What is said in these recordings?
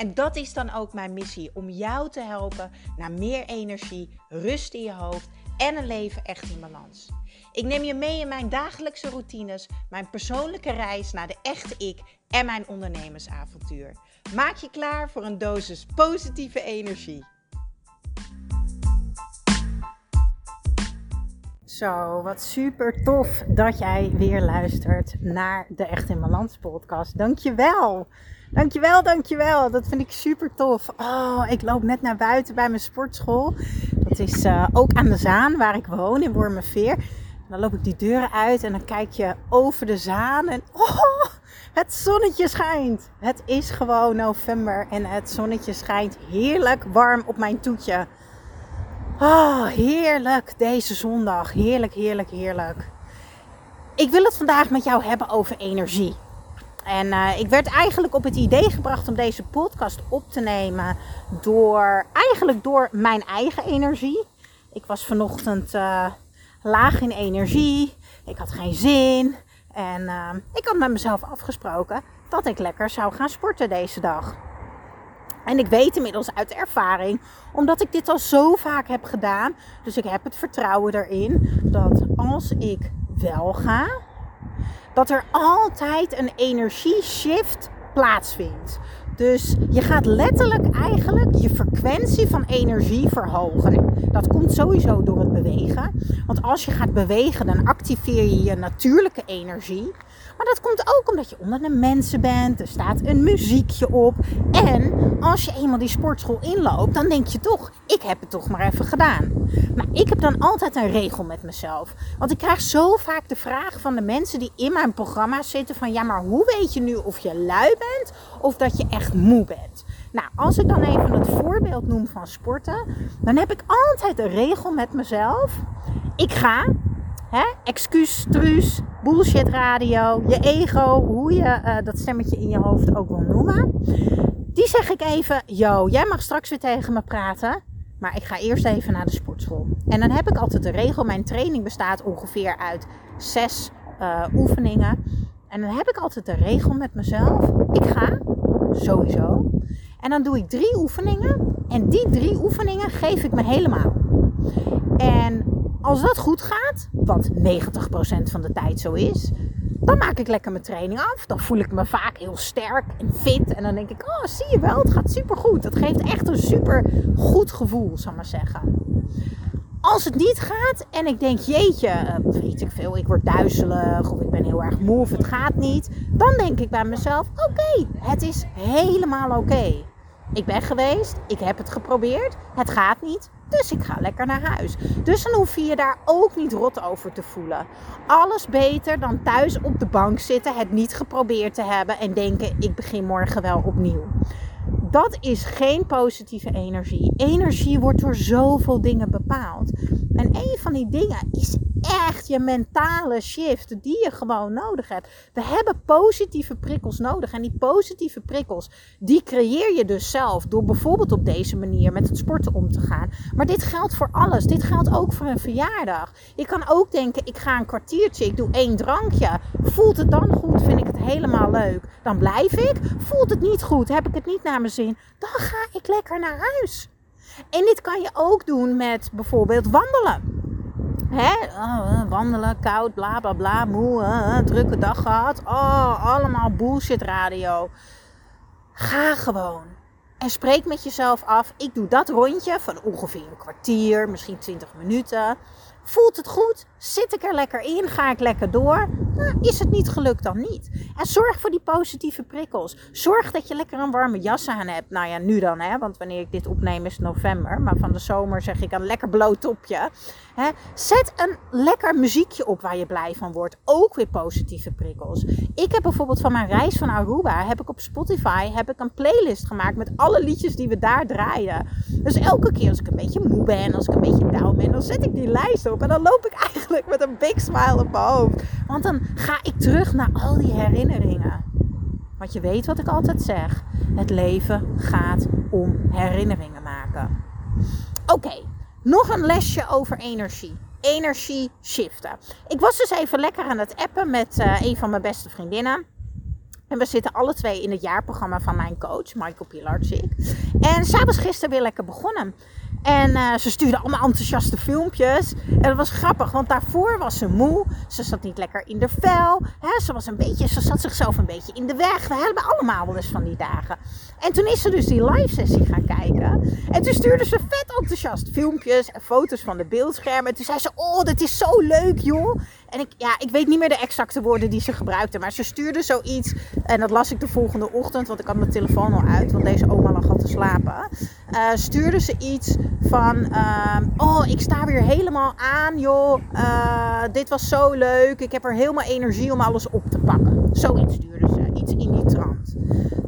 En dat is dan ook mijn missie: om jou te helpen naar meer energie, rust in je hoofd en een leven echt in balans. Ik neem je mee in mijn dagelijkse routines, mijn persoonlijke reis naar de echte ik en mijn ondernemersavontuur. Maak je klaar voor een dosis positieve energie. Zo, wat super tof dat jij weer luistert naar de Echt in Balans podcast. Dankjewel. Dankjewel, dankjewel. Dat vind ik super tof. Oh, ik loop net naar buiten bij mijn sportschool. Dat is uh, ook aan de Zaan waar ik woon in Wormerveer. Dan loop ik die deuren uit en dan kijk je over de Zaan en oh, het zonnetje schijnt. Het is gewoon november en het zonnetje schijnt heerlijk warm op mijn toetje. Oh, heerlijk deze zondag. Heerlijk, heerlijk, heerlijk. Ik wil het vandaag met jou hebben over energie. En uh, ik werd eigenlijk op het idee gebracht om deze podcast op te nemen door eigenlijk door mijn eigen energie. Ik was vanochtend uh, laag in energie. Ik had geen zin. En uh, ik had met mezelf afgesproken dat ik lekker zou gaan sporten deze dag. En ik weet inmiddels uit ervaring, omdat ik dit al zo vaak heb gedaan. Dus ik heb het vertrouwen erin dat als ik wel ga, dat er altijd een energieshift plaatsvindt. Dus je gaat letterlijk eigenlijk je frequentie van energie verhogen. Dat komt sowieso door het bewegen. Want als je gaat bewegen, dan activeer je je natuurlijke energie. Maar dat komt ook omdat je onder de mensen bent. Er staat een muziekje op. En als je eenmaal die sportschool inloopt, dan denk je toch: ik heb het toch maar even gedaan. Maar ik heb dan altijd een regel met mezelf. Want ik krijg zo vaak de vraag van de mensen die in mijn programma zitten: van ja, maar hoe weet je nu of je lui bent of dat je echt moe bent? Nou, als ik dan even het voorbeeld noem van sporten, dan heb ik altijd een regel met mezelf. Ik ga, hè, excuus, truus, bullshit radio, je ego, hoe je uh, dat stemmetje in je hoofd ook wil noemen. Die zeg ik even, yo, jij mag straks weer tegen me praten. Maar ik ga eerst even naar de sportschool. En dan heb ik altijd de regel, mijn training bestaat ongeveer uit zes uh, oefeningen. En dan heb ik altijd de regel met mezelf, ik ga, sowieso. En dan doe ik drie oefeningen. En die drie oefeningen geef ik me helemaal. En als dat goed gaat, wat 90% van de tijd zo is, dan maak ik lekker mijn training af. Dan voel ik me vaak heel sterk en fit. En dan denk ik, oh zie je wel, het gaat super goed. Dat geeft echt een super goed gevoel, zal ik maar zeggen. Als het niet gaat en ik denk, jeetje, uh, weet ik veel, ik word duizelig of ik ben heel erg moe of het gaat niet. Dan denk ik bij mezelf, oké, het is helemaal oké. Ik ben geweest, ik heb het geprobeerd, het gaat niet, dus ik ga lekker naar huis. Dus dan hoef je je daar ook niet rot over te voelen. Alles beter dan thuis op de bank zitten, het niet geprobeerd te hebben en denken: ik begin morgen wel opnieuw. Dat is geen positieve energie. Energie wordt door zoveel dingen bepaald. En een van die dingen is echt je mentale shift die je gewoon nodig hebt. We hebben positieve prikkels nodig. En die positieve prikkels, die creëer je dus zelf door bijvoorbeeld op deze manier met het sporten om te gaan. Maar dit geldt voor alles. Dit geldt ook voor een verjaardag. Je kan ook denken, ik ga een kwartiertje, ik doe één drankje. Voelt het dan goed? Vind ik het helemaal leuk? Dan blijf ik. Voelt het niet goed? Heb ik het niet naar mijn zin? Dan ga ik lekker naar huis. En dit kan je ook doen met bijvoorbeeld wandelen. Hè? Oh, wandelen, koud, bla bla bla, moe, uh, drukke dag gehad. Oh, allemaal bullshit radio. Ga gewoon. En spreek met jezelf af. Ik doe dat rondje van ongeveer een kwartier, misschien 20 minuten. Voelt het goed? Zit ik er lekker in? Ga ik lekker door? Nou, is het niet gelukt dan niet? En zorg voor die positieve prikkels. Zorg dat je lekker een warme jas aan hebt. Nou ja, nu dan, hè? want wanneer ik dit opneem is november. Maar van de zomer zeg ik een lekker bloot topje. Hè? Zet een lekker muziekje op waar je blij van wordt. Ook weer positieve prikkels. Ik heb bijvoorbeeld van mijn reis van Aruba, heb ik op Spotify heb ik een playlist gemaakt met alle liedjes die we daar draaien. Dus elke keer als ik een beetje moe ben, als ik een beetje down ben, dan zet ik die lijst op. En dan loop ik eigenlijk met een big smile op mijn hoofd. Want dan ga ik terug naar al die herinneringen. Want je weet wat ik altijd zeg. Het leven gaat om herinneringen maken. Oké, nog een lesje over energie. Energie shiften. Ik was dus even lekker aan het appen met uh, een van mijn beste vriendinnen. En we zitten alle twee in het jaarprogramma van mijn coach, Michael Pilarczyk. En zij gisteren weer lekker begonnen. En uh, ze stuurde allemaal enthousiaste filmpjes. En dat was grappig, want daarvoor was ze moe. Ze zat niet lekker in de vel. Hè? Ze, was een beetje, ze zat zichzelf een beetje in de weg. We hebben allemaal wel eens van die dagen. En toen is ze dus die live sessie gaan kijken. En toen stuurde ze vet enthousiast filmpjes en foto's van de beeldschermen. En toen zei ze, oh, dit is zo leuk joh. En ik, ja, ik weet niet meer de exacte woorden die ze gebruikte. Maar ze stuurde zoiets. En dat las ik de volgende ochtend. Want ik had mijn telefoon al uit. Want deze oma lag al te slapen. Uh, stuurde ze iets van. Uh, oh, ik sta weer helemaal aan, joh. Uh, dit was zo leuk. Ik heb er helemaal energie om alles op te pakken. Zoiets stuurde ze. Iets in die trant.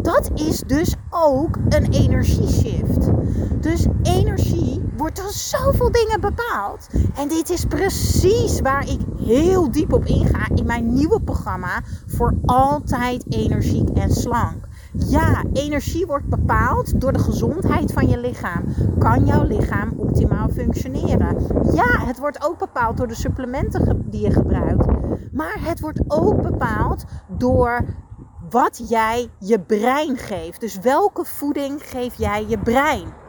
Dat is dus ook een energieshift. Dus energie wordt door zoveel dingen bepaald. En dit is precies waar ik heel diep op inga in mijn nieuwe programma voor altijd energiek en slank. Ja, energie wordt bepaald door de gezondheid van je lichaam. Kan jouw lichaam optimaal functioneren? Ja, het wordt ook bepaald door de supplementen die je gebruikt. Maar het wordt ook bepaald door wat jij je brein geeft. Dus welke voeding geef jij je brein?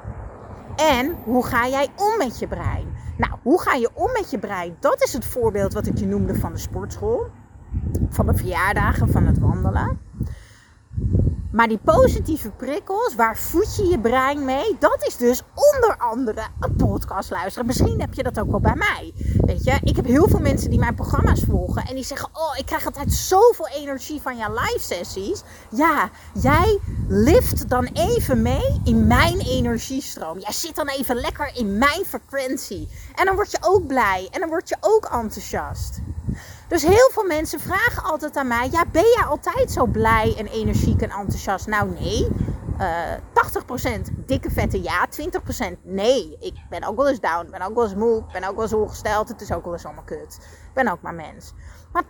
En hoe ga jij om met je brein? Nou, hoe ga je om met je brein? Dat is het voorbeeld wat ik je noemde van de sportschool, van de verjaardagen, van het wandelen. Maar die positieve prikkels, waar voed je je brein mee? Dat is dus onder andere een podcast luisteren. Misschien heb je dat ook wel bij mij. Weet je, ik heb heel veel mensen die mijn programma's volgen. En die zeggen, oh, ik krijg altijd zoveel energie van jouw live sessies. Ja, jij lift dan even mee in mijn energiestroom. Jij zit dan even lekker in mijn frequentie. En dan word je ook blij. En dan word je ook enthousiast. Dus heel veel mensen vragen altijd aan mij: ja, ben jij altijd zo blij en energiek en enthousiast? Nou, nee. Uh, eh, 80% dikke vette ja, 20% nee. Ik ben ook wel eens down, ben ook wel eens moe, ben ook wel eens ongesteld. Het is ook wel eens allemaal kut. Ik ben ook maar mens. Maar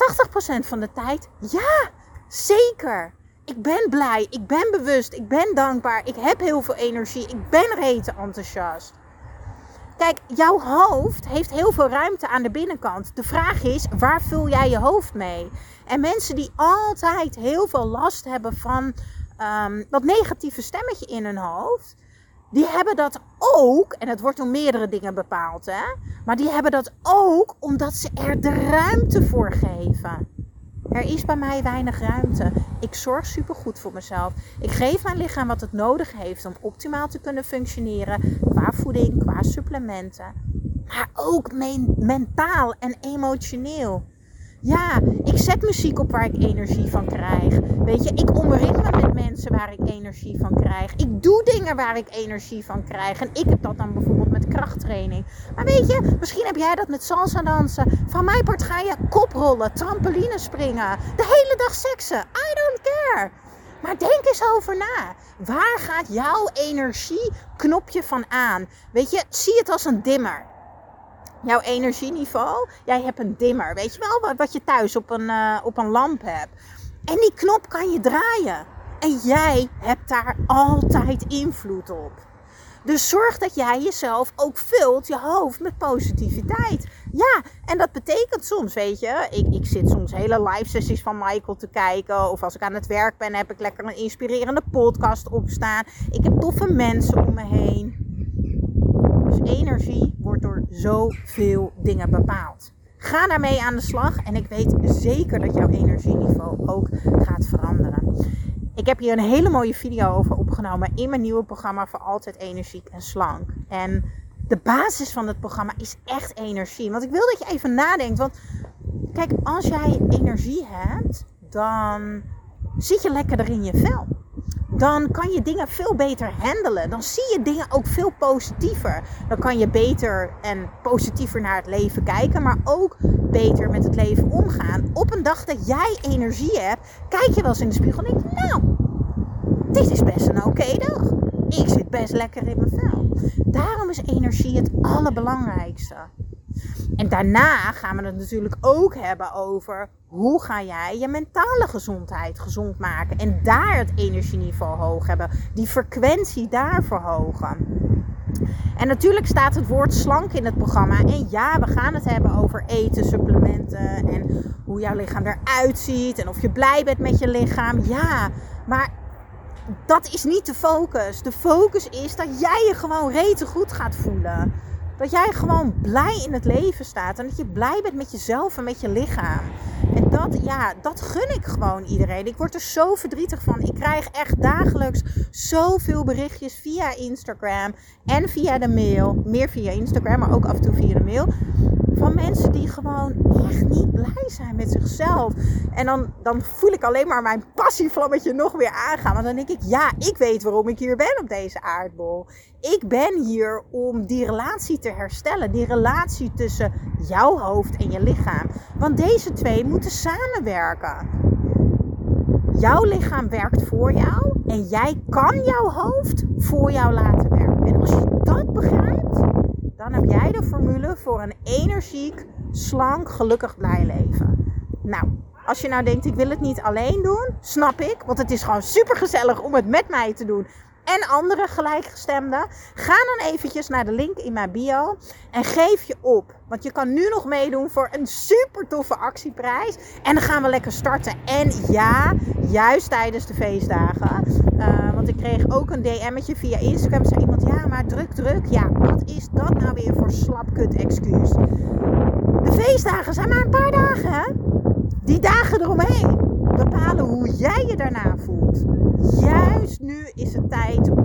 80% van de tijd, ja, zeker. Ik ben blij, ik ben bewust, ik ben dankbaar, ik heb heel veel energie, ik ben rete enthousiast. Kijk, jouw hoofd heeft heel veel ruimte aan de binnenkant. De vraag is, waar vul jij je hoofd mee? En mensen die altijd heel veel last hebben van um, dat negatieve stemmetje in hun hoofd, die hebben dat ook, en het wordt door meerdere dingen bepaald, hè, maar die hebben dat ook omdat ze er de ruimte voor geven. Er is bij mij weinig ruimte. Ik zorg supergoed voor mezelf. Ik geef mijn lichaam wat het nodig heeft om optimaal te kunnen functioneren. Qua voeding, qua supplementen. Maar ook mentaal en emotioneel. Ja, ik zet muziek op waar ik energie van krijg. Weet je, ik omring me met mensen waar ik energie van krijg. Ik doe dingen waar ik energie van krijg. En ik heb dat dan bijvoorbeeld met krachttraining. Maar weet je, misschien heb jij dat met salsa dansen. Van mijn part ga je koprollen, trampoline springen. De hele dag seksen. I don't care. Maar denk eens over na. Waar gaat jouw energieknopje van aan? Weet je, zie het als een dimmer jouw energieniveau. Jij hebt een dimmer, weet je wel, wat je thuis op een, uh, op een lamp hebt. En die knop kan je draaien. En jij hebt daar altijd invloed op. Dus zorg dat jij jezelf ook vult, je hoofd, met positiviteit. Ja, en dat betekent soms, weet je, ik, ik zit soms hele live sessies van Michael te kijken. Of als ik aan het werk ben, heb ik lekker een inspirerende podcast opstaan. Ik heb toffe mensen om me heen. Dus energie wordt door zoveel dingen bepaald. Ga daarmee aan de slag en ik weet zeker dat jouw energieniveau ook gaat veranderen. Ik heb hier een hele mooie video over opgenomen in mijn nieuwe programma voor altijd energiek en slank. En de basis van het programma is echt energie. Want ik wil dat je even nadenkt. Want kijk, als jij energie hebt, dan zit je lekkerder in je vel dan kan je dingen veel beter handelen. Dan zie je dingen ook veel positiever. Dan kan je beter en positiever naar het leven kijken, maar ook beter met het leven omgaan. Op een dag dat jij energie hebt, kijk je wel eens in de spiegel en denk je, nou, dit is best een oké dag. Ik zit best lekker in mijn vel. Daarom is energie het allerbelangrijkste. En daarna gaan we het natuurlijk ook hebben over hoe ga jij je mentale gezondheid gezond maken. En daar het energieniveau hoog hebben. Die frequentie daar verhogen. En natuurlijk staat het woord slank in het programma. En ja, we gaan het hebben over eten, supplementen en hoe jouw lichaam eruit ziet. En of je blij bent met je lichaam. Ja, maar dat is niet de focus. De focus is dat jij je gewoon rete goed gaat voelen. Dat jij gewoon blij in het leven staat. En dat je blij bent met jezelf en met je lichaam. En dat, ja, dat gun ik gewoon iedereen. Ik word er zo verdrietig van. Ik krijg echt dagelijks zoveel berichtjes via Instagram en via de mail. Meer via Instagram, maar ook af en toe via de mail. Van mensen die gewoon echt niet blij zijn met zichzelf. En dan, dan voel ik alleen maar mijn passievlammetje nog weer aangaan. Want dan denk ik, ja, ik weet waarom ik hier ben op deze aardbol. Ik ben hier om die relatie te herstellen. Die relatie tussen jouw hoofd en je lichaam. Want deze twee moeten samenwerken. Jouw lichaam werkt voor jou en jij kan jouw hoofd voor jou laten werken. En als je dat begrijpt, dan heb jij de formule voor een energiek, slank, gelukkig, blij leven. Nou, als je nou denkt, ik wil het niet alleen doen, snap ik. Want het is gewoon super gezellig om het met mij te doen en andere gelijkgestemden. Ga dan eventjes naar de link in mijn bio en geef je op. Want je kan nu nog meedoen voor een super toffe actieprijs. En dan gaan we lekker starten. En ja, juist tijdens de feestdagen. Uh, want ik kreeg ook een DM'tje via Instagram. Zei iemand, ja maar druk druk. Ja, wat is dat nou weer voor slapkut excuus? De feestdagen zijn maar een paar dagen hè. Die dagen eromheen bepalen hoe jij je daarna voelt. Juist nu is het tijd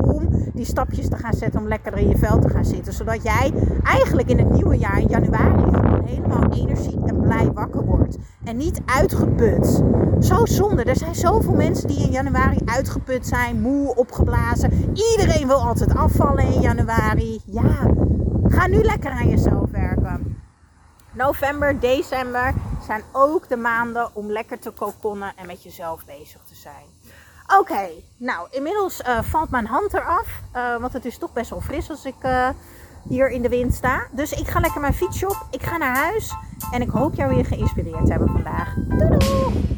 die stapjes te gaan zetten, om lekker in je vel te gaan zitten. Zodat jij eigenlijk in het nieuwe jaar, in januari, gewoon helemaal energiek en blij wakker wordt. En niet uitgeput. Zo zonde. Er zijn zoveel mensen die in januari uitgeput zijn, moe, opgeblazen. Iedereen wil altijd afvallen in januari. Ja, ga nu lekker aan jezelf werken. November, december zijn ook de maanden om lekker te kokonnen en met jezelf bezig te zijn. Oké, nou inmiddels uh, valt mijn hand eraf, uh, want het is toch best wel fris als ik uh, hier in de wind sta. Dus ik ga lekker mijn fietsje op, ik ga naar huis en ik hoop jou weer geïnspireerd te hebben vandaag. Doei doei!